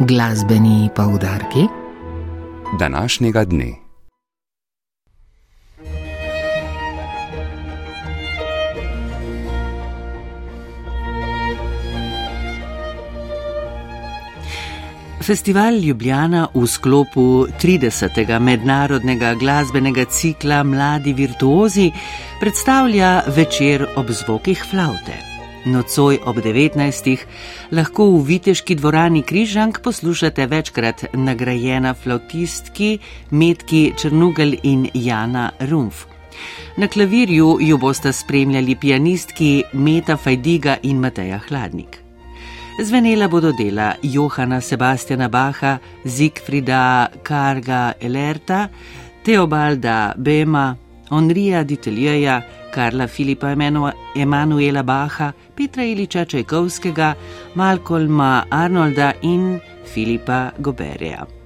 Glasbeni poudarki današnjega dne. Festival Ljubljana v sklopu 30. mednarodnega glasbenega cikla Mladi virtuozi predstavlja večer ob zvokih flaute. Nocoj ob 19. lahko v Viteški dvorani Križank poslušate večkrat nagrajena flautistki Metki Črnugel in Jana Rumf. Na klavirju jo boste spremljali pianistki Meta Fajdiga in Mateja Hladnik. Zvenela bodo dela Johana Sebastiana Baha, Zigfrida Karga Elerta, Teobalda Bema, Onrija Diteljeja, Karla Filipa Emanuela Baha, Petra Iliča Čajkovskega, Malcolma Arnolda in Filipa Goberja.